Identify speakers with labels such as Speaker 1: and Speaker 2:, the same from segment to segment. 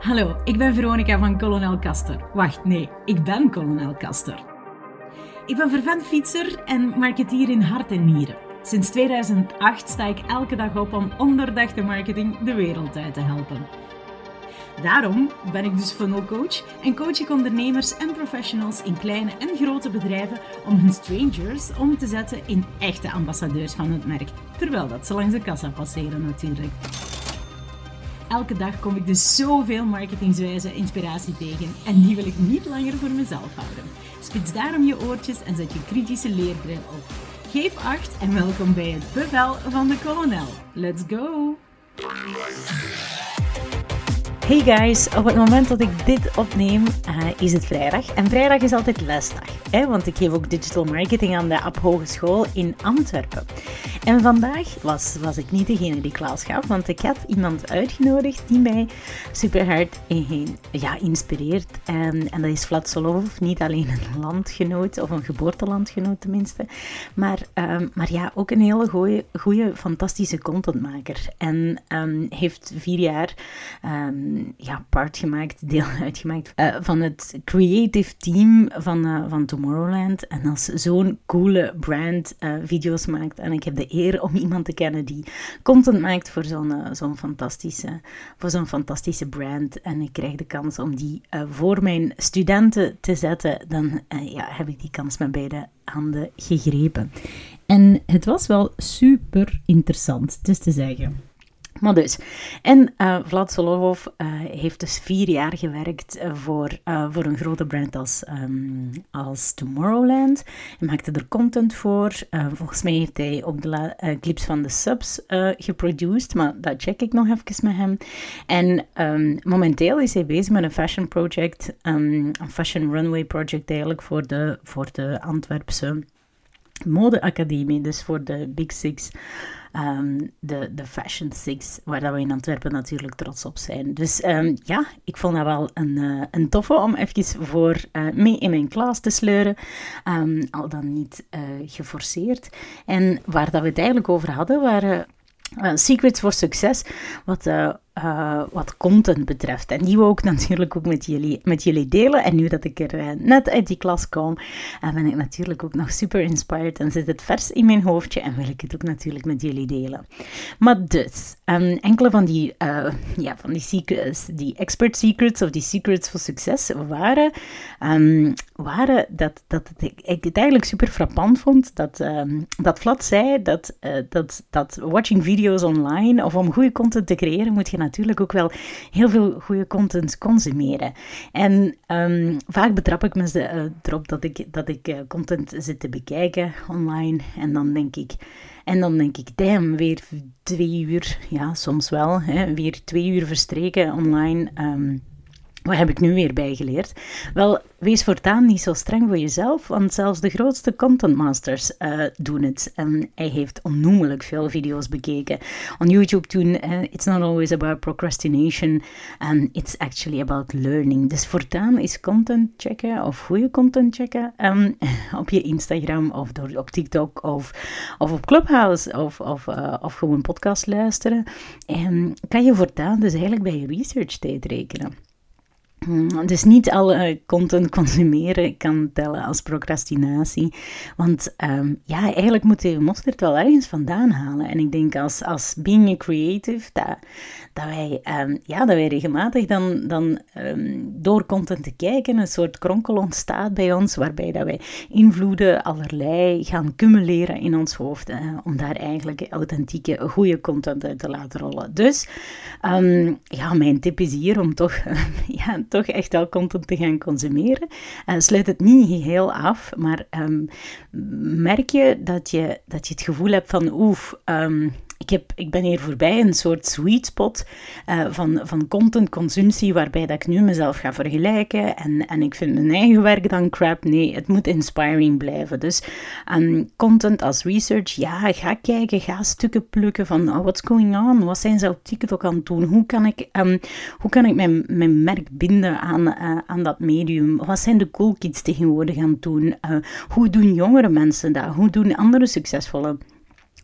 Speaker 1: Hallo, ik ben Veronica van Colonel Kaster. Wacht, nee, ik ben Colonel Kaster. Ik ben vervent fietser en marketeer in hart en nieren. Sinds 2008 sta ik elke dag op om onderdachte marketing de wereld uit te helpen. Daarom ben ik dus funnel coach en coach ik ondernemers en professionals in kleine en grote bedrijven om hun strangers om te zetten in echte ambassadeurs van het merk, terwijl dat ze langs de kassa passeren natuurlijk. Elke dag kom ik dus zoveel marketingswijze inspiratie tegen en die wil ik niet langer voor mezelf houden. Spits daarom je oortjes en zet je kritische leerbril op. Geef acht en welkom bij het bevel van de kolonel. Let's go! Hey guys, op het moment dat ik dit opneem uh, is het vrijdag. En vrijdag is altijd lesdag, hè? want ik geef ook digital marketing aan de App Hogeschool in Antwerpen. En vandaag was, was ik niet degene die klas gaf, want ik had iemand uitgenodigd die mij super hard ja, inspireert. En, en dat is Vlad Solov, niet alleen een landgenoot, of een geboortelandgenoot tenminste, maar, um, maar ja, ook een hele goede, fantastische contentmaker. En um, heeft vier jaar um, ja, part gemaakt, deel uitgemaakt uh, van het creative team van, uh, van Tomorrowland. En als zo'n coole brand uh, video's maakt. En ik heb de eer om iemand te kennen die content maakt voor zo'n zo'n fantastische, voor zo'n fantastische brand. En ik krijg de kans om die voor mijn studenten te zetten. Dan ja, heb ik die kans met beide handen gegrepen. En het was wel super interessant, is te zeggen. Maar dus, en uh, Vlad Solovov uh, heeft dus vier jaar gewerkt uh, voor, voor een grote brand als, um, als Tomorrowland. Hij maakte er content voor. volgens mij heeft hij ook de clips van de subs geproduced, maar dat check ik nog even met hem. En um, momenteel is hij bezig met een fashion project, um, een fashion runway project eigenlijk voor de, voor de Antwerpse modeacademie, dus voor de Big Six. Um, de, de Fashion Six, waar we in Antwerpen natuurlijk trots op zijn. Dus um, ja, ik vond dat wel een, uh, een toffe om even voor uh, mee in mijn klas te sleuren. Um, al dan niet uh, geforceerd. En waar dat we het eigenlijk over hadden, waren secrets voor succes, wat wat content betreft. En die wil ik natuurlijk ook met jullie, met jullie delen. En nu dat ik er uh, net uit die klas kom, uh, ben ik natuurlijk ook nog super inspired en zit het vers in mijn hoofdje en wil ik het ook natuurlijk met jullie delen. Maar dus, um, enkele van die, ja, van die secrets, die expert secrets of die secrets voor succes waren, um, waren dat, dat ik, het eigenlijk super frappant vond dat, um, dat Vlad zei dat, dat, dat watching video's online of om goede content te creëren moet je natuurlijk ook wel heel veel goede content consumeren. En um, vaak betrap ik me uh, erop dat ik, dat ik uh, content zit te bekijken online en dan denk ik... En dan denk ik, damn, weer twee uur, ja, soms wel, hè, weer twee uur verstreken online. Um, wat heb ik nu weer bijgeleerd? Wel, wees voortaan niet zo streng voor jezelf, want zelfs de grootste content masters uh, doen het. En hij heeft onnoemelijk veel video's bekeken. On YouTube toen, uh, it's not always about procrastination, and it's actually about learning. Dus voortaan is content checken, of goede content checken, op je Instagram, of door, op TikTok, of, of op Clubhouse, of, of, uh, of gewoon podcast luisteren. En kan je voortaan dus eigenlijk bij je research tijd rekenen. Dus niet alle content consumeren kan tellen als procrastinatie. Want um, ja, eigenlijk moet je mosterd wel ergens vandaan halen. En ik denk als, als being a creative, dat, dat, wij, um, ja, dat wij regelmatig dan, dan um, door content te kijken een soort kronkel ontstaat bij ons, waarbij dat wij invloeden allerlei gaan cumuleren in ons hoofd, eh, om daar eigenlijk authentieke, goede content uit te laten rollen. Dus ja, mijn tip is hier om toch ja, toch echt wel content te gaan consumeren. Uh, sluit het niet geheel af, maar um, merk je dat, je dat je het gevoel hebt van oef, um, ik, heb, ik ben hier voorbij een soort sweet spot uh, van, van content-consumptie, waarbij dat ik nu mezelf ga vergelijken en, en ik vind mijn eigen werk dan crap. Nee, het moet inspiring blijven. Dus um, content als research, ja, ga kijken, ga stukken plukken van oh, what's going on, wat zijn ze op TikTok aan het doen, hoe kan ik, um, hoe kan ik mijn, mijn merk binden aan, uh, aan dat medium, wat zijn de cool kids tegenwoordig aan het doen, uh, hoe doen jongere mensen dat, hoe doen andere succesvolle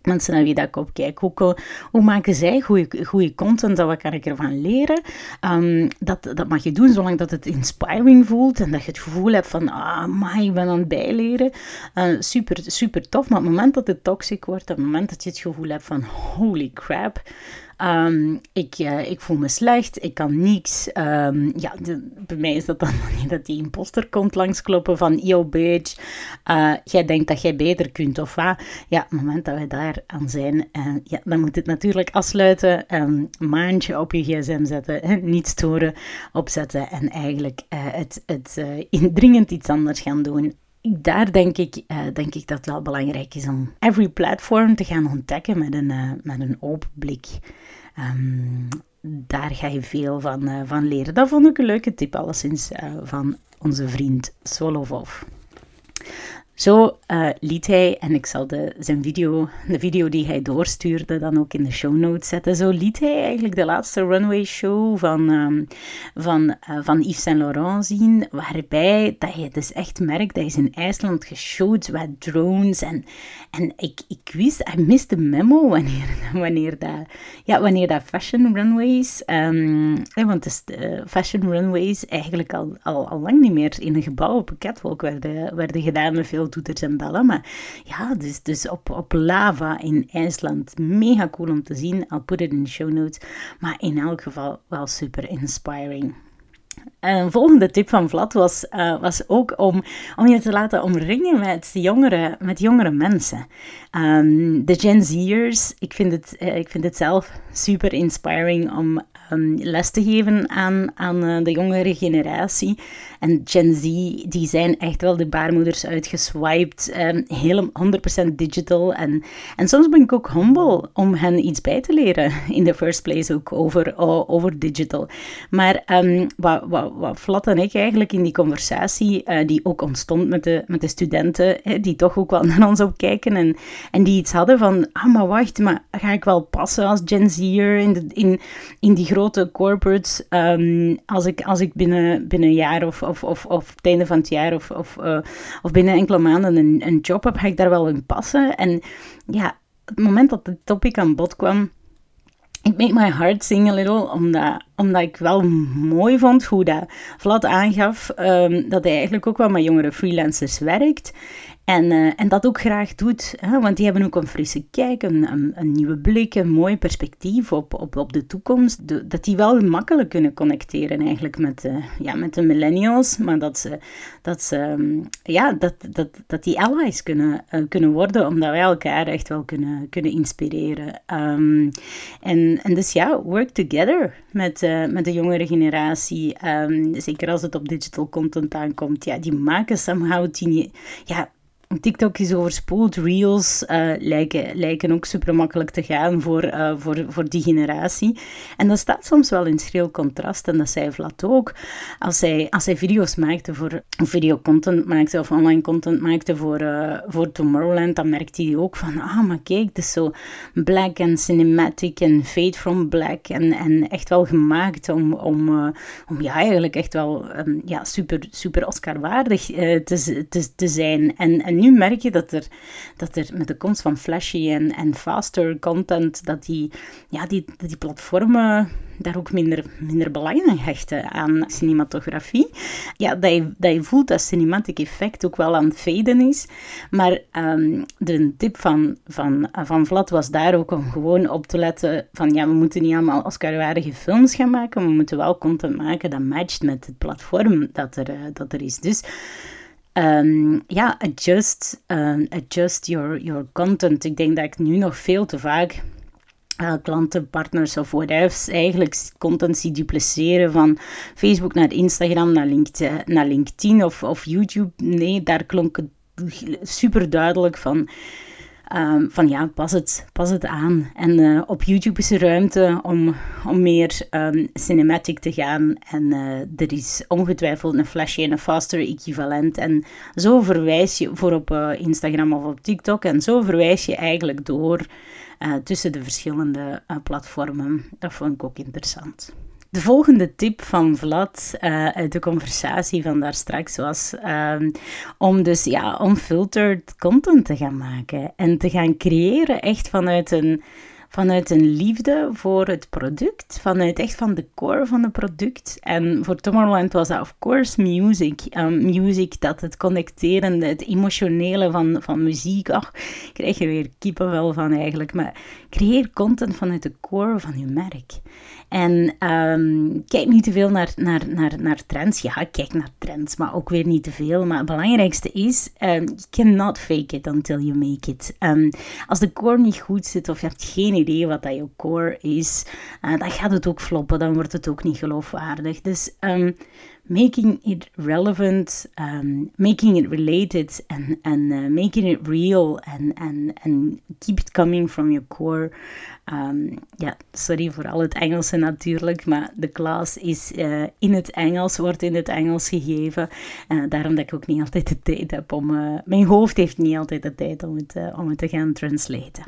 Speaker 1: mensen naar wie dat ik opkijk. Hoe, hoe maken zij goede content en wat kan ik ervan leren? Um, dat, dat mag je doen zolang dat het inspiring voelt en dat je het gevoel hebt van, ah, maar ik ben aan het bijleren. Uh, super, super tof, maar op het moment dat het toxic wordt, op het moment dat je het gevoel hebt van, holy crap, Um, ik, uh, ik voel me slecht, ik kan niks. Um, ja, bij mij is dat dan niet dat die imposter komt langskloppen van yo bitch, uh, jij denkt dat jij beter kunt of wat. Ja, op het moment dat we daar aan zijn, uh, ja, dan moet het natuurlijk afsluiten, um, maandje op je gsm zetten, hè, niet storen, opzetten en eigenlijk het, het indringend iets anders gaan doen daar denk ik, uh, denk ik dat het wel belangrijk is om every platform te gaan ontdekken met een, uh, met een open blik. Um, daar ga je veel van, uh, van leren. Dat vond ik een leuke tip, alleszins van onze vriend Solovov. Zo uh, liet hij, en ik zal de, zijn video, de video die hij doorstuurde dan ook in de show notes zetten. Zo liet hij eigenlijk de laatste runway show van, um, van, uh, van Yves Saint Laurent zien. Waarbij dat je dus echt merkt, dat is in IJsland geshowd met drones. En, en ik, ik wist, hij miste memo wanneer, wanneer, dat, ja, wanneer dat fashion runways, um, want dus de fashion runways eigenlijk al, al, al lang niet meer in een gebouw op een catwalk werden, werden gedaan veel toeters en bellen. Maar ja, dus, dus op, op lava in IJsland. Mega cool om te zien. I'll put it in de show notes. Maar in elk geval wel super inspiring. Een volgende tip van Vlad was, uh, was ook om, om je te laten omringen met jongere, met jongere mensen. Um, de Gen Z'ers, ik, vind het, uh, ik vind het zelf super inspiring om um, les te geven aan, aan uh, de jongere generatie. En Gen Z, die zijn echt wel de baarmoeders uitgeswiped. Um, heel 100% digital. En, en soms ben ik ook humble om hen iets bij te leren. In the first place ook over, over digital. Maar um, wat, wat, wat Flat en ik eigenlijk in die conversatie, uh, die ook ontstond met de, met de studenten, hè, die toch ook wel naar ons opkijken en, en die iets hadden van, ah maar wacht, maar ga ik wel passen als Gen Z'er in, in, in die grote corporates um, als ik, als ik binnen, binnen een jaar of, of, of, of het einde van het jaar of, of, uh, of binnen enkele maanden een, een job heb, ga ik daar wel in passen. En ja, het moment dat het topic aan bod kwam, ik make my heart sing a little, omdat, omdat ik wel mooi vond hoe dat Vlad aangaf um, dat hij eigenlijk ook wel met jongere freelancers werkt. En, uh, en dat ook graag doet, hè? want die hebben ook een frisse kijk, een, een, nieuwe blik, een mooi perspectief op, op, op de toekomst. Dat die wel makkelijk kunnen connecteren eigenlijk met, uh, ja, met de millennials, maar dat ze, dat, ze, um, ja, dat, dat, dat die allies kunnen, uh, kunnen worden, omdat wij elkaar echt wel kunnen, kunnen inspireren. Um, en, en dus ja, work together met, met de jongere generatie, um, zeker als het op digital content aankomt. Ja, die maken somehow die, ja, TikTok is overspoeld. Reels uh, lijken, lijken ook super makkelijk te gaan voor, uh, voor, voor die generatie. En dat staat soms wel in schril contrast. En dat zei Vlad ook. Als hij, als hij video's maakte voor videocontent maakte of online content maakte voor, uh, voor Tomorrowland, dan merkte hij ook van, ah, maar kijk, het is zo black en cinematic en fade from black. En, en echt wel gemaakt om, om, om ja, eigenlijk echt wel um, ja, super, super Oscar-waardig te, te, te zijn. En, en nu merk je dat er, dat er met de komst van flashy en, en faster content, dat die, ja, die, die platformen daar ook minder, minder belang aan hechten aan cinematografie. Ja, dat je, dat je voelt dat cinematic effect ook wel aan het faden is. Maar um, de tip van, van, van Vlad was daar ook om gewoon op te letten van ja, we moeten niet allemaal Oscar-waardige films gaan maken, we moeten wel content maken dat matcht met het platform dat er, dat er is. Dus Um, ja, adjust, um, adjust your, your content. Ik denk dat ik nu nog veel te vaak uh, klanten, partners of whatever eigenlijk content zie dupliceren van Facebook naar Instagram, naar LinkedIn, naar LinkedIn of, of YouTube. Nee, daar klonk het super duidelijk van Um, van ja, pas het, pas het aan. En uh, op YouTube is er ruimte om, om meer um, cinematic te gaan. En uh, er is ongetwijfeld een flashy en een faster equivalent. En zo verwijs je voor op uh, Instagram of op TikTok. En zo verwijs je eigenlijk door tussen de verschillende platformen. Dat vond ik ook interessant. De volgende tip van Vlad uh, uit de conversatie van daar straks was um, om dus ja, unfiltered content te gaan maken en te gaan creëren echt vanuit een vanuit een liefde voor het product, vanuit echt van de core van het product. En voor Tomorrowland was dat of course music. Um, music, dat het connecterende, het emotionele van, van muziek. Ach, krijg je weer kippenvel van eigenlijk. Maar creëer content vanuit de core van je merk. En um, kijk niet te veel naar, naar, naar, naar trends. Ja, kijk naar trends, maar ook weer niet te veel. Maar het belangrijkste is, um, you cannot fake it until you make it. Um, als de core niet goed zit of je hebt geen idee wat dat je core is, uh, dan gaat het ook floppen. Dan wordt het ook niet geloofwaardig. Dus making it relevant, um, making it related, and and uh, making it real, and and and keep it coming from your core. Um, ja, sorry voor al het Engelse natuurlijk, maar de klas is uh, in het Engels, wordt in het Engels gegeven. Uh, daarom dat ik ook niet altijd de tijd heb om. Uh, mijn hoofd heeft niet altijd de tijd om het, om het te gaan translaten.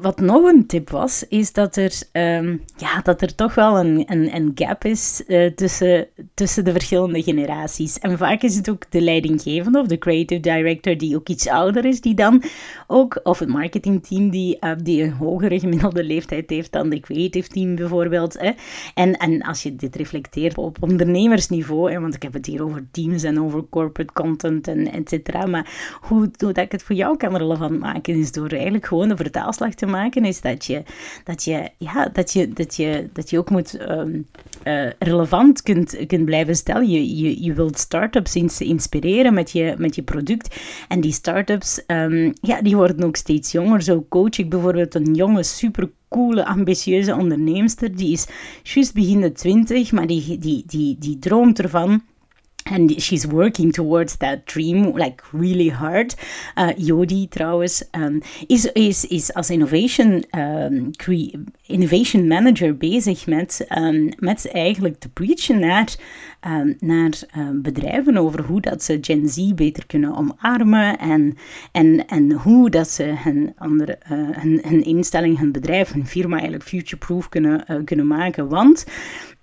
Speaker 1: Wat nog een tip was, is dat er, um, ja, dat er toch wel een, een, een gap is uh, tussen, tussen de verschillende generaties. En vaak is het ook de leidinggevende of de creative director die ook iets ouder is, die dan ook, of het marketingteam die, uh, die een hogere gemiddelde leeftijd heeft dan de creative team bijvoorbeeld. Hè. En, en als je dit reflecteert op ondernemersniveau, hè, want ik heb het hier over teams en over corporate content en et cetera, maar hoe, dat ik het voor jou kan relevant maken, is door eigenlijk gewoon een vertaalslag te maken, is dat je, dat je, ja, dat je, dat je, dat je ook moet um, uh, relevant kunt, kunt blijven stellen. Je, je, je wilt start-ups inspireren met je, met je product. En die start-ups, um, ja, die worden ook steeds jonger. Zo coach ik bijvoorbeeld een jonge, super coole, ambitieuze onderneemster. Die is juist begin de twintig, maar die, die, die, die droomt ervan and she's working towards that dream like really hard. Uh, Jodi trouwens um, is, is, is als innovation, um, innovation manager bezig met, um, met eigenlijk te preachen naar, naar bedrijven over hoe dat ze Gen Z beter kunnen omarmen en, en, en hoe dat ze hun, andere, uh, hun, hun instelling, hun bedrijf, hun firma eigenlijk future-proof kunnen, uh, kunnen maken. Want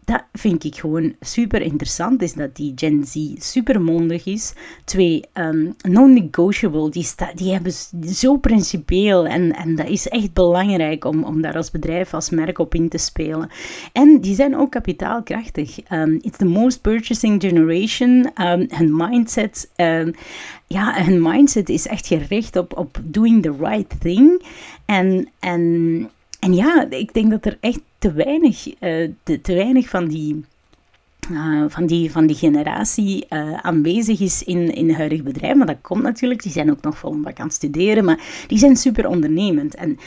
Speaker 1: dat vind ik gewoon super interessant, is dat die Gen Z super mondig is. Twee, um, non-negotiable, die, die hebben zo principieel en, en dat is echt belangrijk om, om daar als bedrijf, als merk op in te spelen. En die zijn ook kapitaalkrachtig. Um, it's the most purchasing generation. Um, hun mindset, ja, hun mindset is echt gericht op, op doing the right thing. En, en en ja, ik denk dat er echt te weinig, uh, te, te weinig van die uh, van, die, van die generatie uh, aanwezig is in, in huidige bedrijven. Maar dat komt natuurlijk, die zijn ook nog volop aan het studeren, maar die zijn super ondernemend. En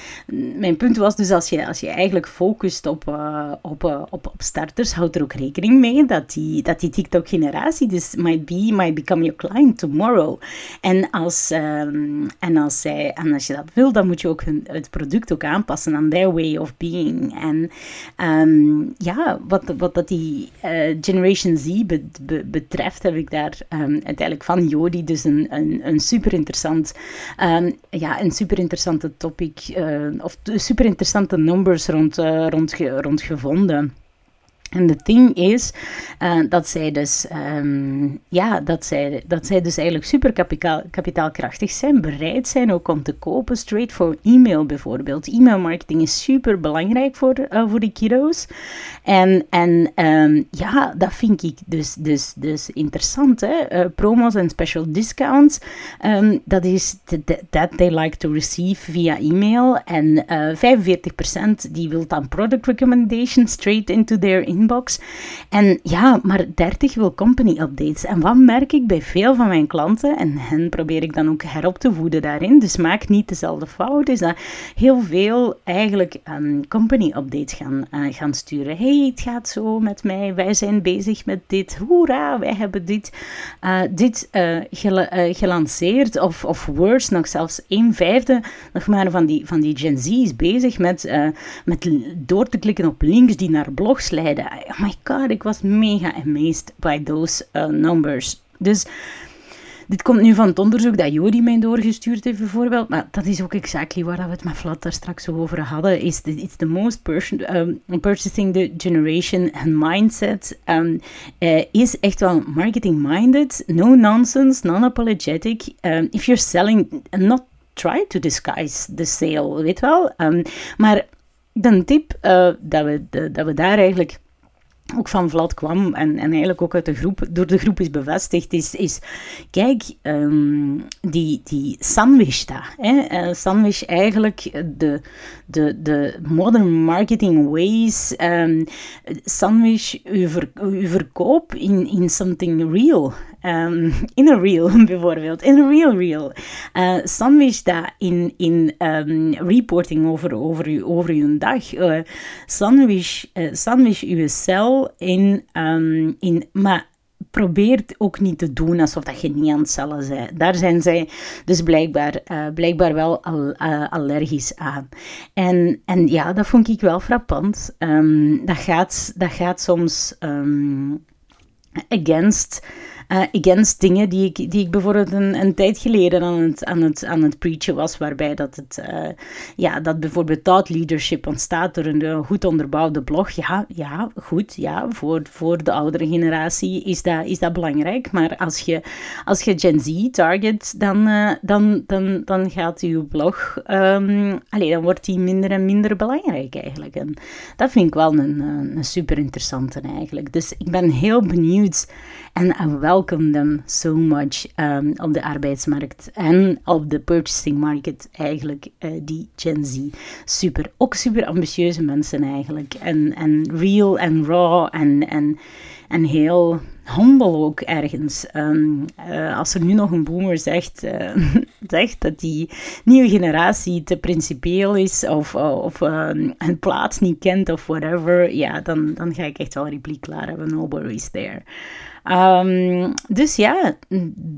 Speaker 1: mijn punt was dus, als je, als je eigenlijk focust op, uh, op, op, starters, houd er ook rekening mee dat die, dat die TikTok-generatie dus might be, might become your client tomorrow. En als, um, en als, zij, en als je dat wil, dan moet je ook hun, het product ook aanpassen aan their way of being. En um, ja, wat, wat dat die Generation Z betreft, heb ik daar um, uiteindelijk van Jodi dus een, een, een super interessant, um, ja, een super interessante topic, uh, of super interessante numbers rond, uh, rond, rond gevonden. En de thing is uh, dat zij dus, um, ja, dat zij, dat zij dus eigenlijk super kapitaal, kapitaalkrachtig zijn, bereid zijn ook om te kopen, straight for e-mail bijvoorbeeld. E-mailmarketing is super belangrijk voor, uh, voor die kiddo's. En, en um, ja, dat vind ik dus, dus, dus interessant. Hè? Uh, promos en special discounts, um, dat is that they like to receive via e-mail. En 45% die wil dan product recommendations straight into their inbox. En ja, maar 30 wil company updates. En wat merk ik bij veel van mijn klanten, en hen probeer ik dan ook herop te voeden daarin, dus maak niet dezelfde fout, is dat heel veel eigenlijk um, company updates gaan, uh, gaan sturen. hey, het gaat zo met mij, wij zijn bezig met dit, hoera, wij hebben dit, uh, dit uh, gelanceerd, of, of worse, nog zelfs een vijfde nog maar van die, van die Gen Z is bezig met, met door te klikken op links die naar blogs leiden oh my god, ik was mega amazed by those uh, numbers. Dus dit komt nu van het onderzoek dat Jody mij doorgestuurd heeft, bijvoorbeeld. Maar dat is ook exactly waar we het met Vlad daar straks over hadden. Is the, the most um, purchasing the generation and mindset. Um, uh, is echt wel marketing-minded, no nonsense, non-apologetic. Um, if you're selling, not try to disguise the sale, weet wel. Maar de tip uh, dat, we, dat we daar eigenlijk ook van Vlad kwam en, en eigenlijk ook uit de groep, door de groep is bevestigd, is, is kijk, um, die, die sandwich daar. Hè? Uh, sandwich eigenlijk de, de, de modern marketing ways, um, sandwich uw, ver, uw verkoop in, in something real. Um, in een reel bijvoorbeeld, in een real reel. Uh, sandwich dat in, in reporting over, over, over uw dag. Uh, sandwich, sandwich uw cel um, in maar probeer ook niet te doen alsof dat je niet aan het cellen bent. Daar zijn zij dus blijkbaar, uh, blijkbaar wel al, uh, allergisch aan. En, en ja, dat vond ik wel frappant. Um, dat, gaat, dat gaat soms um, against uh, against dingen die ik, die ik bijvoorbeeld een, een tijd geleden aan het, aan, het, aan het preachen was, waarbij dat, het, uh, ja, dat bijvoorbeeld thought leadership ontstaat door een goed onderbouwde blog. Ja, ja goed, ja, voor, voor de oudere generatie is dat, is dat belangrijk. Maar als je, als je Gen Z target, dan, uh, dan, dan, dan gaat uw blog, um, allee, dan wordt die minder en minder belangrijk eigenlijk. En dat vind ik wel een, een super interessante eigenlijk. Dus ik ben heel benieuwd en I welcome them so much um, op de arbeidsmarkt en op de purchasing market eigenlijk, uh, die Gen Z. Super, ook super ambitieuze mensen eigenlijk. En, en real en raw en, en, en heel humble ook ergens. Um, uh, als er nu nog een boomer zegt, uh, zegt dat die nieuwe generatie te principieel is of, of um, een plaats niet kent of whatever, ja, dan, dan ga ik echt wel repliek klaar hebben. No worries there. Um, dus ja,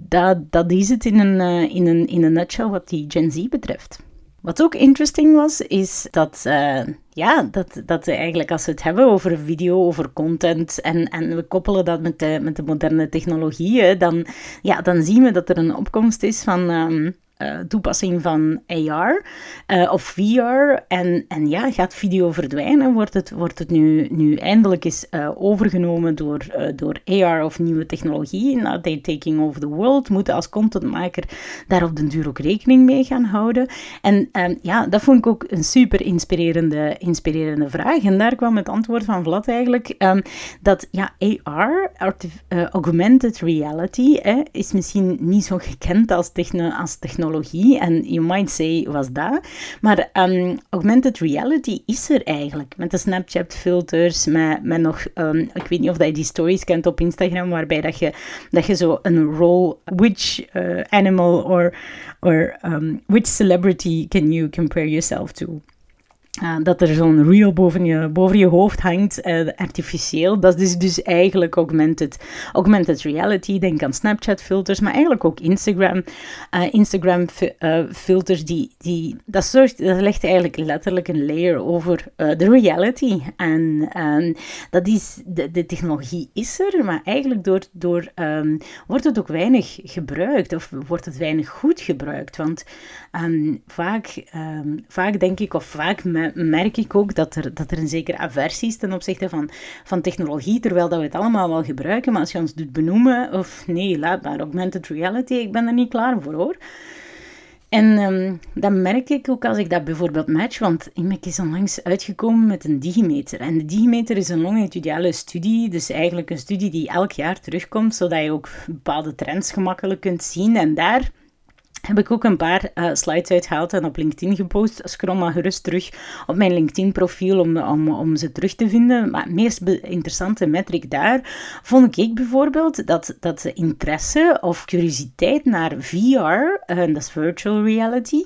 Speaker 1: dat, dat is het in een, uh, in, een, in een nutshell wat die Gen Z betreft. Wat ook interesting was, is dat, uh, ja, dat, dat eigenlijk als we het hebben over video, over content en, en we koppelen dat met de, met de moderne technologieën, dan, ja, dan zien we dat er een opkomst is van um, uh, toepassing van AR uh, of VR. En, en ja, gaat video verdwijnen? Wordt het, wordt het nu, nu eindelijk eens uh, overgenomen door, door AR of nieuwe technologie? Nou, they taking over the world. Moeten als contentmaker daar op den duur ook rekening mee gaan houden. En um, ja, dat vond ik ook een super inspirerende, inspirerende vraag. En daar kwam het antwoord van Vlad eigenlijk. Um, dat ja, AR, augmented reality, is misschien niet zo gekend als, techno als technologie technologie. En you might say, was dat? Maar um, augmented reality is er eigenlijk. Met de Snapchat-filters, met, met nog... Um, ik weet niet of je die stories kent op Instagram, waarbij dat je, dat je zo een role... Which uh, animal or, or um, which celebrity can you compare yourself to? Uh, dat er zo'n reel boven je, boven je hoofd hangt, uh, artificieel. Dat is dus eigenlijk augmented, augmented reality. Denk aan Snapchat-filters, maar eigenlijk ook Instagram. Uh, Instagram-filters, die, die, dat, dat legt eigenlijk letterlijk een layer over de reality. En um, dat is, de, de, technologie is er, maar eigenlijk door, door, um, wordt het ook weinig gebruikt, of wordt het weinig goed gebruikt. Want um, vaak, vaak denk ik, of vaak merk ik ook dat er, dat er een zekere aversie is ten opzichte van, van technologie, terwijl dat we het allemaal wel gebruiken. Maar als je ons doet benoemen, of nee, laat maar, augmented reality, ik ben er niet klaar voor hoor. En um, dat merk ik ook als ik dat bijvoorbeeld match, want IMEC is onlangs uitgekomen met een digimeter. En de digimeter is een longitudinale studie, dus eigenlijk een studie die elk jaar terugkomt, zodat je ook bepaalde trends gemakkelijk kunt zien. En daar heb ik ook een paar uh, slides uitgehaald en op LinkedIn gepost. Scroll maar gerust terug op mijn LinkedIn-profiel om, om, om ze terug te vinden. Maar het meest interessante metric daar vond ik bijvoorbeeld dat, dat de interesse of curiositeit naar VR, uh, eh, dat is virtual reality,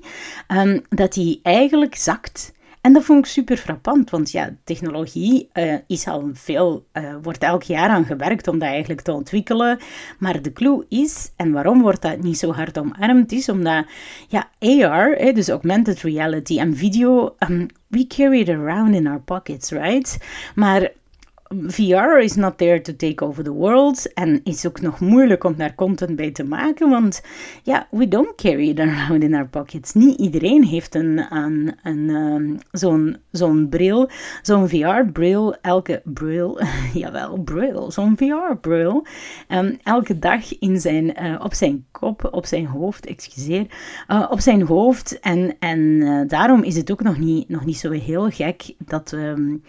Speaker 1: um, dat die eigenlijk zakt. En dat vond ik super frappant, want ja, technologie uh, is al veel, uh, wordt elk jaar aan gewerkt om dat eigenlijk te ontwikkelen. Maar de clue is, en waarom wordt dat niet zo hard omarmd, is omdat ja, AR, dus augmented reality en video, um, we carry it around in our pockets, right? Maar VR is not there to take over the world. En is ook nog moeilijk om daar content bij te maken. Want ja, we don't carry it around in our pockets. Niet iedereen heeft een, een, een, um, zo'n zo'n bril, zo'n VR-bril. Elke bril, jawel, bril, zo'n VR-bril. Um, elke dag in zijn, uh, op zijn kop, op zijn hoofd, excuseer. Uh, op zijn hoofd. En, en uh, daarom is het ook nog niet, nog niet zo heel gek dat we, um,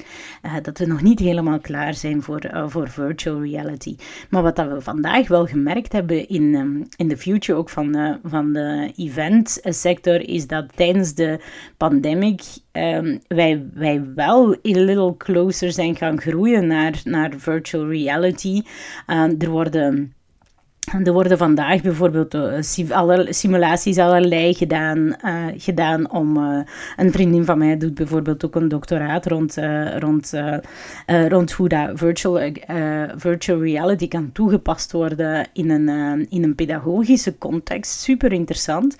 Speaker 1: dat we nog niet helemaal klaar zijn voor, uh, voor virtual reality. Maar wat dat we vandaag wel gemerkt hebben in, um, in de future ook van, uh, van de event sector, is dat tijdens de pandemic um, wij, wij wel a little closer zijn gaan groeien naar, naar virtual reality. Uh, er worden er worden vandaag bijvoorbeeld alle, simulaties allerlei gedaan, uh, gedaan om... Uh, een vriendin van mij doet bijvoorbeeld ook een doctoraat rond, rond, rond hoe dat virtual, virtual reality kan toegepast worden in een, in een pedagogische context. Super interessant.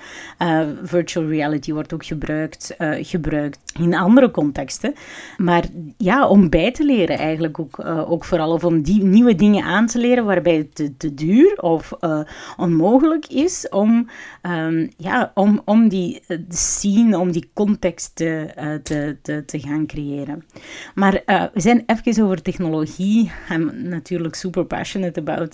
Speaker 1: virtual reality wordt ook gebruikt, gebruikt in andere contexten. Maar ja, om bij te leren eigenlijk ook, ook vooral. Of om die nieuwe dingen aan te leren waarbij het te, te duur of uh, onmogelijk is om, um, ja, om, om die uh, scene, om die context te, uh, te, te, te, gaan creëren. Maar we zijn even over technologie. I'm natuurlijk super passionate about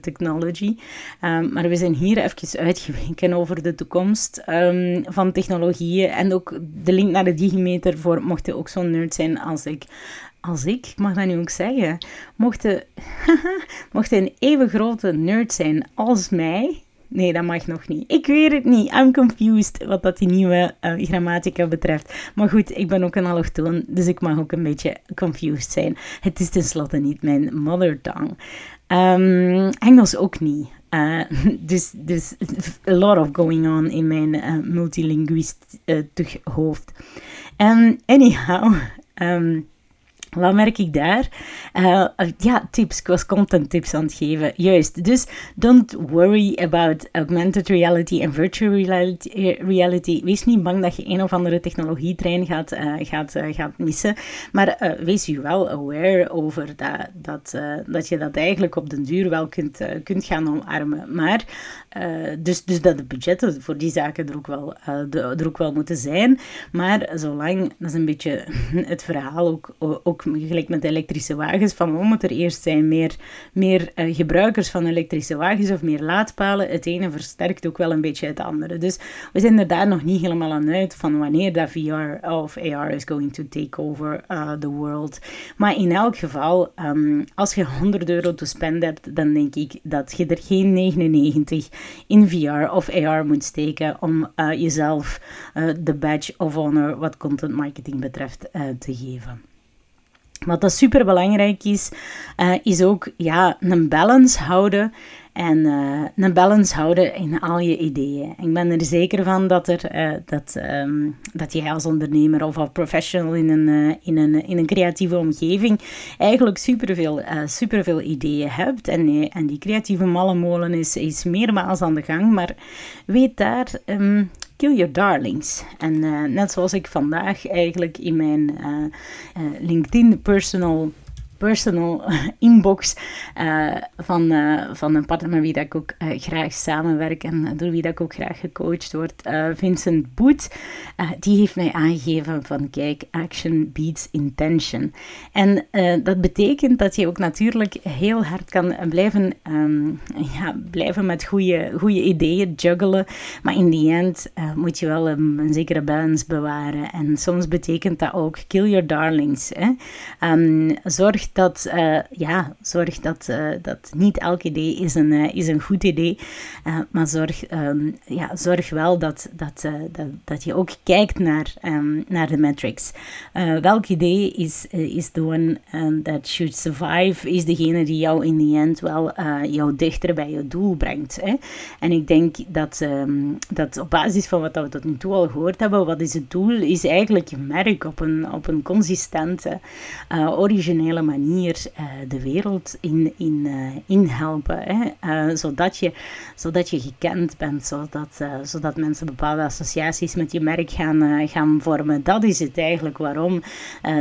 Speaker 1: technology. Um, maar we zijn hier even uitgeweken over de toekomst um, van technologieën en ook de link naar de digimeter voor mochten ook zo'n nerd zijn als ik als ik, ik mag dat nu ook zeggen, mochten, mochten een even grote nerd zijn als mij. Nee, dat mag nog niet. Ik weet het niet. I'm confused wat dat die nieuwe uh, grammatica betreft. Maar goed, ik ben ook een allochtoon, dus ik mag ook een beetje confused zijn. Het is tenslotte niet mijn mother tongue. Um, Engels ook niet. Uh, dus, dus a lot of going on in mijn uh, hoofd. Um, anyhow, um, wat merk ik daar? Uh, ja, tips. Ik was content tips aan het geven. Juist. Dus don't worry about augmented reality en virtual reality. reality. Wees niet bang dat je een of andere technologietrein gaat, gaat, gaat missen. Maar wees je wel aware over dat, dat, dat je dat eigenlijk op den duur wel kunt, kunt gaan omarmen. Maar dus, dus dat de budgetten voor die zaken er ook, wel, er ook wel moeten zijn. Maar zolang, dat is een beetje het verhaal ook ook gelijk met elektrische wagens, van wat moet er eerst zijn? Meer, meer uh, gebruikers van elektrische wagens of meer laadpalen? Het ene versterkt ook wel een beetje het andere. Dus we zijn er daar nog niet helemaal aan uit van wanneer dat VR of AR is going to take over uh, the world. Maar in elk geval, um, als je 100 euro te spenden hebt, dan denk ik dat je er geen 99 in VR of AR moet steken om uh, jezelf de badge of honor wat content marketing betreft te geven. Wat dat super belangrijk is, uh, is ook ja, een balance houden. En uh, een balance houden in al je ideeën. Ik ben er zeker van dat, er, uh, dat, um, dat jij als ondernemer of als professional in een, in een, in een creatieve omgeving eigenlijk superveel, superveel ideeën hebt. En, en die creatieve mallenmolen is, is meermaals aan de gang. Maar weet daar, um, Kill Your Darlings. En uh, net zoals ik vandaag eigenlijk in mijn uh, uh, LinkedIn personal personal inbox uh, van, uh, van een partner met wie dat ik ook uh, graag samenwerk en door wie dat ik ook graag gecoacht word, Vincent Boet, die heeft mij aangegeven van kijk, action beats intention. En dat betekent dat je ook natuurlijk heel hard kan blijven, um, ja, blijven met goede, goede ideeën juggelen, maar in die end moet je wel een, zekere balance bewaren. En soms betekent dat ook kill your darlings. Hè? Um, zorg dat, uh, ja, zorg dat, uh, dat niet elk idee is een, uh, is een goed idee. maar zorg, um, ja, zorg wel dat, dat, dat, dat je ook kijkt naar, um, naar de metrics. welk idee is, is the one that should survive, is degene die jou in the end wel jou dichter bij je doel brengt. Hè? En ik denk dat, um, dat op basis van wat we tot nu toe al gehoord hebben, wat is het doel, is eigenlijk je merk op een, op een consistente, originele manier manier de wereld in, in, in helpen. Hè? zodat, je, zodat je gekend bent, zodat, zodat mensen bepaalde associaties met je merk gaan, gaan vormen. Dat is het eigenlijk waarom.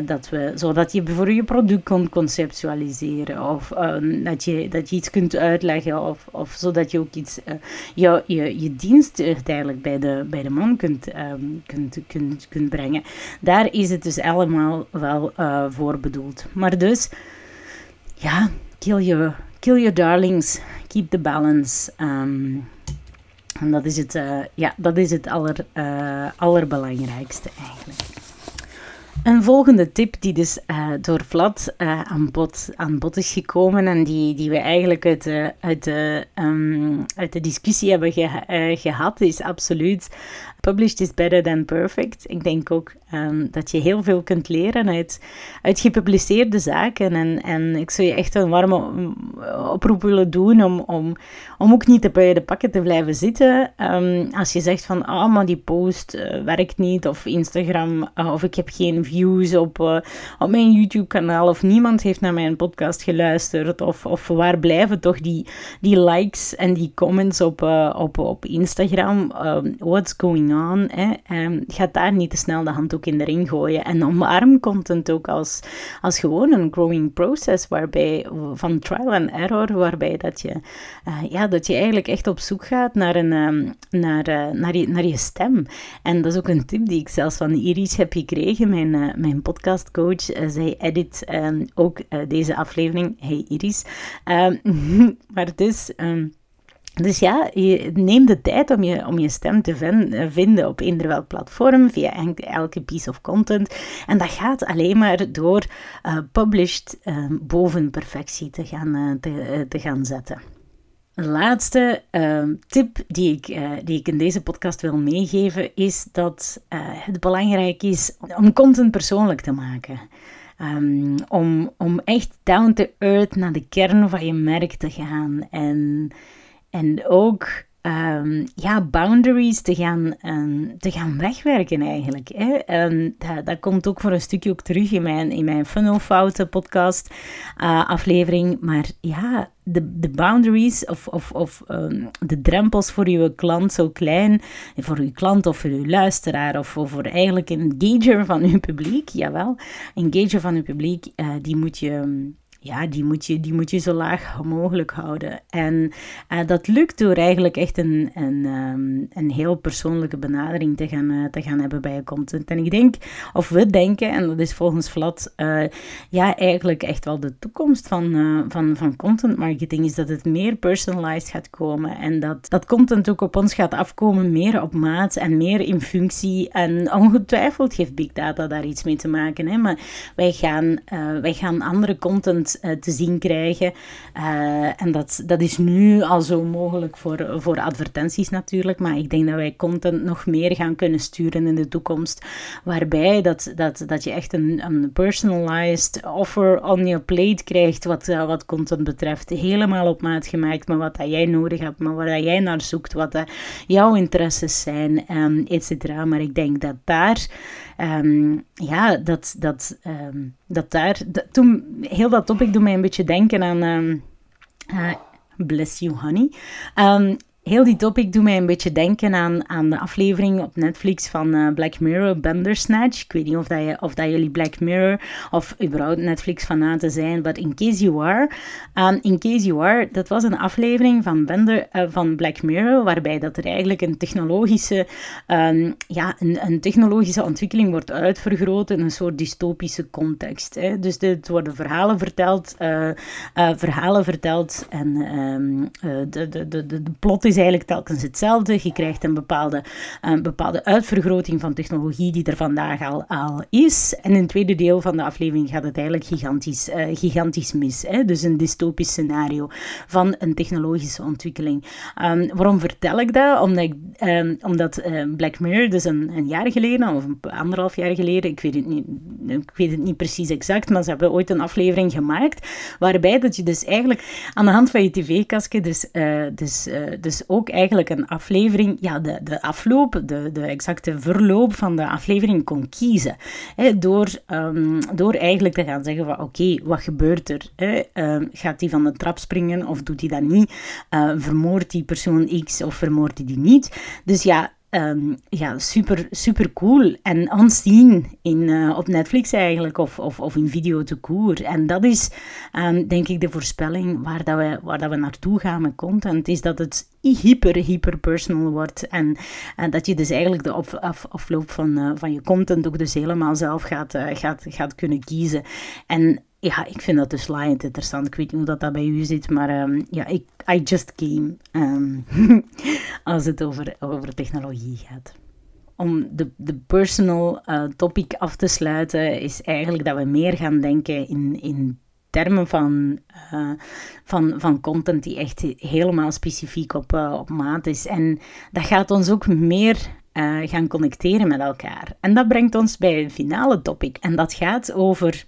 Speaker 1: dat we, zodat je voor je product kunt conceptualiseren of ehm, dat, je, dat je iets kunt uitleggen of, of zodat je ook iets, je, je, je dienst uiteindelijk bij de, bij de man kunt, ehm, kunt, kunt, kunt brengen. Daar is het dus allemaal wel voor bedoeld. Maar dus, ja, kill your, kill your darlings, keep the balance. Um, en dat is het, uh, ja, dat is het aller, uh, allerbelangrijkste eigenlijk. Een volgende tip die dus uh, door Vlad aan, bod, aan bod is gekomen en die, die we eigenlijk uit de, uit de, um, uit de discussie hebben ge, gehad, is absoluut published is better than perfect. Ik denk ook um, dat je heel veel kunt leren uit, uit gepubliceerde zaken. En, en ik zou je echt een warme oproep willen doen om, om, om ook niet bij de pakken te blijven zitten. Um, als je zegt van, ah, oh, maar die post uh, werkt niet, of Instagram, uh, of ik heb geen views op, uh, op mijn YouTube-kanaal, of niemand heeft naar mijn podcast geluisterd, of, of waar blijven toch die, die likes en die comments op, op, op Instagram? Um, what's going on? Hè. Um, ga daar niet te snel de handdoek in de ring gooien. En omarm content ook als, als gewoon een growing process waarbij, van trial and error, waarbij dat je, uh, ja, dat je eigenlijk echt op zoek gaat naar, een, um, naar, uh, naar, je, naar je stem. En dat is ook een tip die ik zelfs van Iris heb gekregen, mijn, uh, mijn podcastcoach. zij edit um, ook deze aflevering. Hey Iris. maar dus... Dus ja, je, neem de tijd om je, om je stem te eh, vinden op eender welk platform, via elke piece of content. En dat gaat alleen maar door uh, published uh, boven perfectie te gaan, uh, te, te, gaan zetten. Een laatste ehm, tip die ik, die ik in deze podcast wil meegeven is dat het belangrijk is om content persoonlijk te maken. Um, om, om echt down to earth naar de kern van je merk te gaan en en ook um, ja, boundaries te gaan, um, te gaan wegwerken eigenlijk. Hè. Um, dat, dat, komt ook voor een stukje ook terug in mijn, in mijn funnelfouten podcast uh, aflevering. Maar ja, de, de boundaries of, of, of de drempels voor je klant zo klein, voor je klant of voor je luisteraar of voor, voor eigenlijk een engager van je publiek, jawel, engager van je publiek, uh, die moet je ja, die moet je, die moet je zo laag mogelijk houden. En uh, dat lukt door eigenlijk echt een, een, um, een heel persoonlijke benadering te gaan, uh, te gaan hebben bij je content. En ik denk, of we denken, en dat is volgens Vlad, uh, ja, eigenlijk echt wel de toekomst van, van, van content marketing, is dat het meer personalized gaat komen. En dat, dat content ook op ons gaat afkomen, meer op maat en meer in functie. En ongetwijfeld heeft Big Data daar iets mee te maken. Hè? Maar wij gaan, wij gaan andere content uh, te zien krijgen. Uh, en dat, dat is nu al zo mogelijk voor, voor advertenties natuurlijk, maar ik denk dat wij content nog meer gaan kunnen sturen in de toekomst, waarbij dat, dat, dat je echt een, een personalized offer on your plate krijgt wat, uh, wat content betreft. Helemaal op maat gemaakt, maar wat dat jij nodig hebt, maar waar dat jij naar zoekt, wat jouw interesses zijn, um, et cetera. Maar ik denk dat daar um, ja, dat, dat, um, dat daar, toen, heel dat topic doet mij een beetje denken aan, uh, bless you honey, heel die topic doet mij een beetje denken aan, aan de aflevering op Netflix van uh, Black Mirror, Bandersnatch. Ik weet niet of, dat je, of dat jullie Black Mirror of überhaupt Netflix fanaten zijn, but in case you are. Um, in case you are, dat was een aflevering van, Bender, uh, van Black Mirror, waarbij dat er eigenlijk een technologische, um, ja, een, een, technologische ontwikkeling wordt uitvergroot in een soort dystopische context. Hè. Dus er worden verhalen verteld, uh, verhalen verteld en um, de, de, de, de plot is eigenlijk telkens hetzelfde. Je krijgt een bepaalde, een bepaalde uitvergroting van technologie die er vandaag al, al is. En in het tweede deel van de aflevering gaat het eigenlijk gigantisch, uh, gigantisch mis. Hè? Dus een dystopisch scenario van een technologische ontwikkeling. Um, waarom vertel ik dat? Omdat, ik, um, omdat uh, Black Mirror dus een, een, jaar geleden, of anderhalf jaar geleden, ik weet, het niet, ik weet het niet precies exact, maar ze hebben ooit een aflevering gemaakt waarbij dat je dus eigenlijk aan de hand van je tv-kastje dus, uh, dus, dus ook eigenlijk een aflevering, ja, de, de afloop, de, de exacte verloop van de aflevering kon kiezen. Hè, door, um, door eigenlijk te gaan zeggen van oké, wat gebeurt er? Hè? Um, gaat hij van de trap springen of doet hij dat niet? Uh, vermoordt die persoon X of vermoordt hij die niet? Dus ja, Um, ja, super, super cool. En onzien in, uh, op Netflix eigenlijk, of, of, of in video te koer. En dat is, um, denk ik, de voorspelling waar, dat we, waar dat we naartoe gaan met content. Is dat het hyper, hyper personal wordt. En, en dat je dus eigenlijk de op, af, afloop van, uh, van je content ook dus helemaal zelf gaat, uh, gaat, gaat kunnen kiezen. En ja, ik vind dat dus laaiend interessant. Ik weet niet hoe dat, dat bij u zit, maar um, ja, ik, I just came um, als het over, over technologie gaat. Om de, de personal uh, topic af te sluiten, is eigenlijk dat we meer gaan denken in, in termen van, uh, van, van content die echt helemaal specifiek op, uh, op maat is. En dat gaat ons ook meer gaan connecteren met elkaar. En dat brengt ons bij een finale topic. En dat gaat over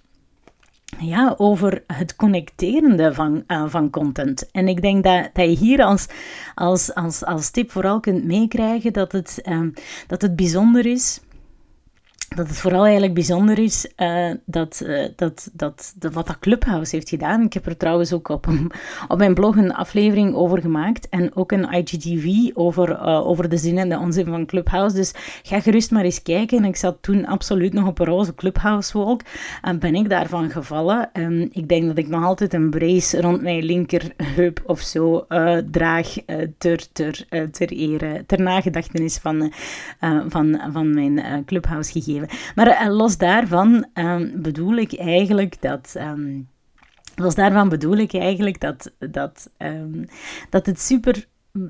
Speaker 1: ja, over het connecterende van, uh, van content. En ik denk dat, dat je hier als, als, als, als tip vooral kunt meekrijgen dat het, um, dat het bijzonder is dat het vooral eigenlijk bijzonder is dat, uh, dat, dat, de, wat dat Clubhouse heeft gedaan. Ik heb er trouwens ook op, op mijn blog een aflevering over gemaakt. En ook een IGTV over, uh, over de zin en de onzin van Clubhouse. Dus ga gerust maar eens kijken. Ik zat toen absoluut nog op een roze Clubhouse-wolk. En ben ik daarvan gevallen. Um, ik denk dat ik nog altijd een brace rond mijn linkerheup of zo draag. ter, ter, ter ere, ter nagedachtenis van, van, van mijn Clubhouse gegeven. Maar uh, los daarvan um, bedoel ik eigenlijk dat. Um, los daarvan bedoel ik eigenlijk dat, dat, um, dat het super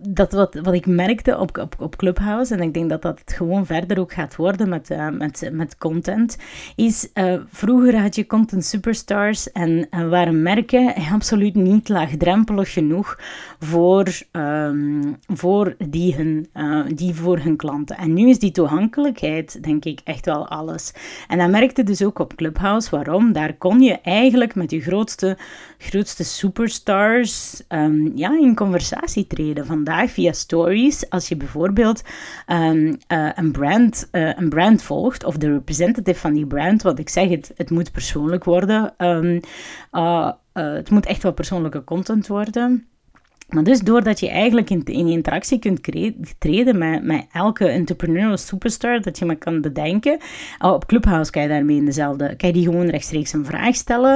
Speaker 1: dat wat, wat ik merkte op, op, op Clubhouse, en ik denk dat dat gewoon verder ook gaat worden met, uh, met, met content, is uh, vroeger had je content superstars en uh, waren merken absoluut niet laagdrempelig genoeg voor, um, voor, die, hun, die voor hun klanten. En nu is die toegankelijkheid, denk ik, echt wel alles. En dat merkte dus ook op Clubhouse. Waarom? Daar kon je eigenlijk met je grootste, grootste superstars um, ja, in conversatie treden vandaag via stories, als je bijvoorbeeld um, uh, een, brand, uh, een brand volgt, of de representative van die brand, wat ik zeg, het, het moet persoonlijk worden. Um, uh, het moet echt wel persoonlijke content worden. Maar dus doordat je eigenlijk in, in interactie kunt treden met, met elke entrepreneurial superstar dat je maar kan bedenken. Op Clubhouse kan je daarmee in dezelfde... Kan je die gewoon rechtstreeks een vraag stellen.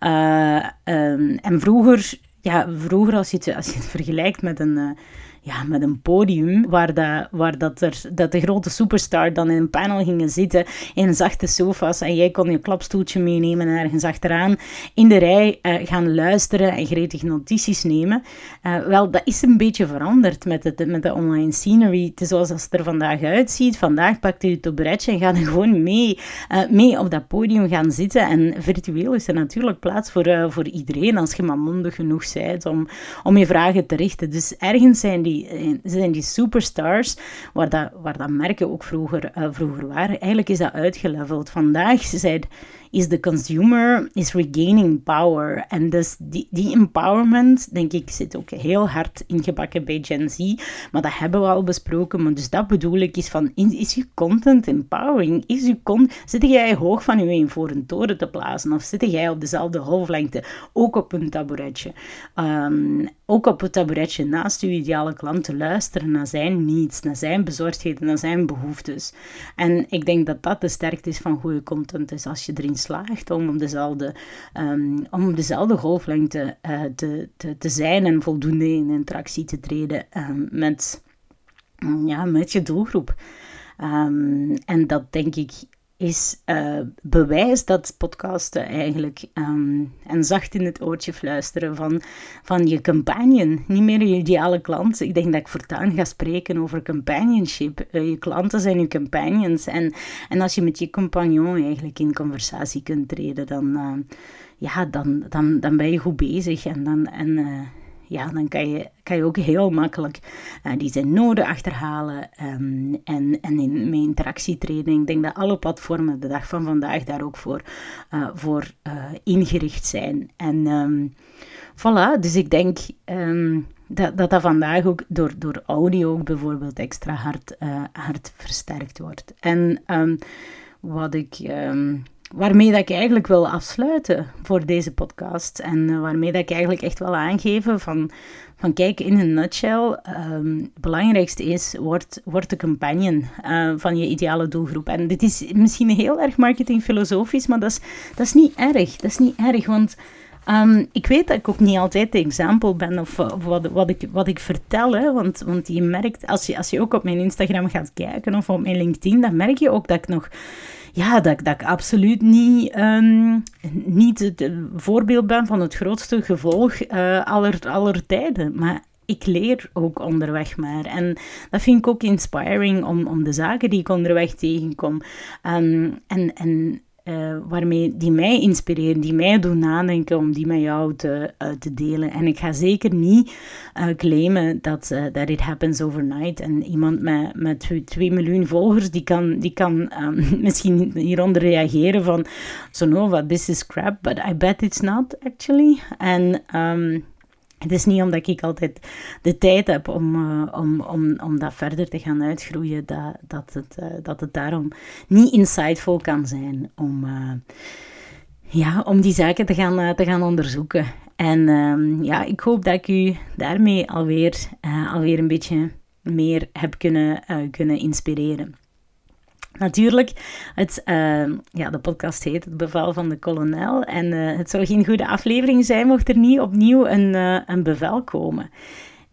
Speaker 1: Um, en vroeger ja, vroeger als je het, als je het vergelijkt met een, uh, ja, met een podium waar, dat, waar dat, er, dat de grote superstar dan in een panel gingen zitten in zachte sofa's en jij kon je klapstoeltje meenemen en ergens achteraan in de rij uh, gaan luisteren en gretig notities nemen. Uh, wel, dat is een beetje veranderd met, het, met de online scenery. Het is zoals het er vandaag uitziet. Vandaag pakt u het tabouretje en gaat er gewoon mee, uh, mee op dat podium gaan zitten. En virtueel is er natuurlijk plaats voor, voor iedereen als je maar mondig genoeg bent om, om je vragen te richten. Dus ergens zijn die die, zijn die superstars, waar dat, waar dat merken ook vroeger, uh, vroeger waren. Eigenlijk is dat uitgeleveld. Vandaag zijn is de consumer is regaining power. En dus die, empowerment, denk ik, zit ook heel hard ingebakken bij Gen Z. Maar dat hebben we al besproken. Maar dus dat bedoel ik, is van, is je content empowering? Is je con zit jij hoog van je een voor een toren te plaatsen? Of zit jij op dezelfde golflengte, ook op een tabouretje? Um, ook op het tabouretje naast je ideale klant te luisteren naar zijn needs, naar zijn bezorgdheden, naar zijn behoeftes. En ik denk dat dat de sterkte is van goede content, is als je erin slaagt om op dezelfde, um, om dezelfde golflengte uh, te, te, te zijn en voldoende in interactie te treden um, met, ja, met je doelgroep. Um, en dat denk ik is uh, bewijs dat podcasten eigenlijk um, en zacht in het oortje fluisteren van, van je companion, niet meer je ideale klant. Ik denk dat ik voortaan ga spreken over companionship. Uh, je klanten zijn je companions. En, en als je met je compagnon eigenlijk in conversatie kunt treden, dan, uh, ja, dan, dan, dan ben je goed bezig. En dan, en, ja, dan kan je, kan je ook heel makkelijk uh, die zijn noden achterhalen um, en, en in, met interactie treden. Ik denk dat alle platformen de dag van vandaag daar ook voor, uh, voor uh, ingericht zijn. En um, voilà, dus ik denk, um, dat, dat dat vandaag ook door, door audio ook bijvoorbeeld extra hard, hard versterkt wordt. En wat ik, waarmee dat ik eigenlijk wil afsluiten voor deze podcast en uh, waarmee dat ik eigenlijk echt wil aangeven van, van kijk, in een nutshell, um, het belangrijkste is, word, word de companion uh, van je ideale doelgroep. En dit is misschien heel erg marketingfilosofisch, maar dat is, dat is niet erg. Dat is niet erg, want Um, ik weet dat ik ook niet altijd de example ben of, of wat, wat, ik, wat ik vertel. Hè, want, want je merkt, als je, als je ook op mijn Instagram gaat kijken of op mijn LinkedIn, dan merk je ook dat ik nog ja, dat, dat ik absoluut niet, um, niet het voorbeeld ben van het grootste gevolg uh, aller, aller tijden. Maar ik leer ook onderweg maar. En dat vind ik ook inspiring om, om de zaken die ik onderweg tegenkom. Um, en, en uh, waarmee die mij inspireren, die mij doen nadenken om die met jou te, uh, te delen. En ik ga zeker niet uh, claimen dat that it happens overnight. En iemand met, met 2 miljoen volgers, die kan, die kan um, misschien hieronder reageren van Sonova, this is crap, but I bet it's not actually. En um, het is niet omdat ik altijd de tijd heb om, uh, om, om, om dat verder te gaan uitgroeien, dat, dat, het, uh, dat het daarom niet insightful kan zijn om, uh, ja, om die zaken te gaan, te gaan onderzoeken. En ehm, ja, ik hoop dat ik u daarmee alweer, alweer een beetje meer heb kunnen, kunnen inspireren. Natuurlijk, het, uh, ja, de podcast heet Het Bevel van de Kolonel. En uh, het zou geen goede aflevering zijn mocht er niet opnieuw een, uh, een bevel komen.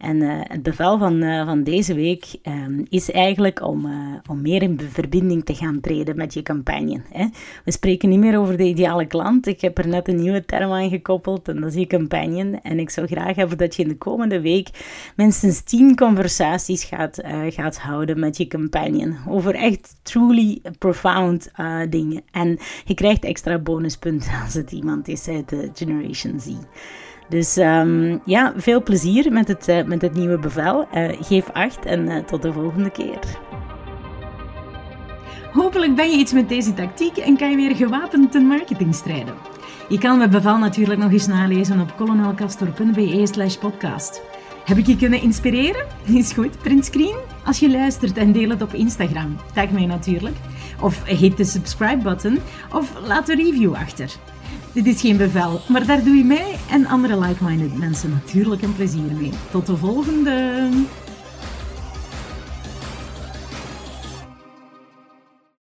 Speaker 1: En uh, het bevel van, uh, van deze week um, is eigenlijk om, uh, om meer in verbinding te gaan treden met je campagne. Hè. We spreken niet meer over de ideale klant. Ik heb er net een nieuwe term aan gekoppeld en dat is je campagne. En ik zou graag hebben dat je in de komende week minstens tien conversaties gaat, gaat houden met je campagne. Over echt truly profound dingen. En je krijgt extra bonuspunten als het iemand is uit de Generation Z. Dus um, ja, veel plezier met het, uh, met het nieuwe bevel. Uh, geef acht en uh, tot de volgende keer. Hopelijk ben je iets met deze tactiek en kan je weer gewapend ten marketing strijden. Je kan mijn bevel natuurlijk nog eens nalezen op kolonelcastor.be slash podcast. Heb ik je kunnen inspireren? Is goed, print screen als je luistert en deel het op Instagram. Tag mij natuurlijk. Of hit de subscribe button of laat een review achter. Dit is geen bevel, maar daar doe je mij en andere like-minded mensen natuurlijk een plezier mee. Tot de volgende!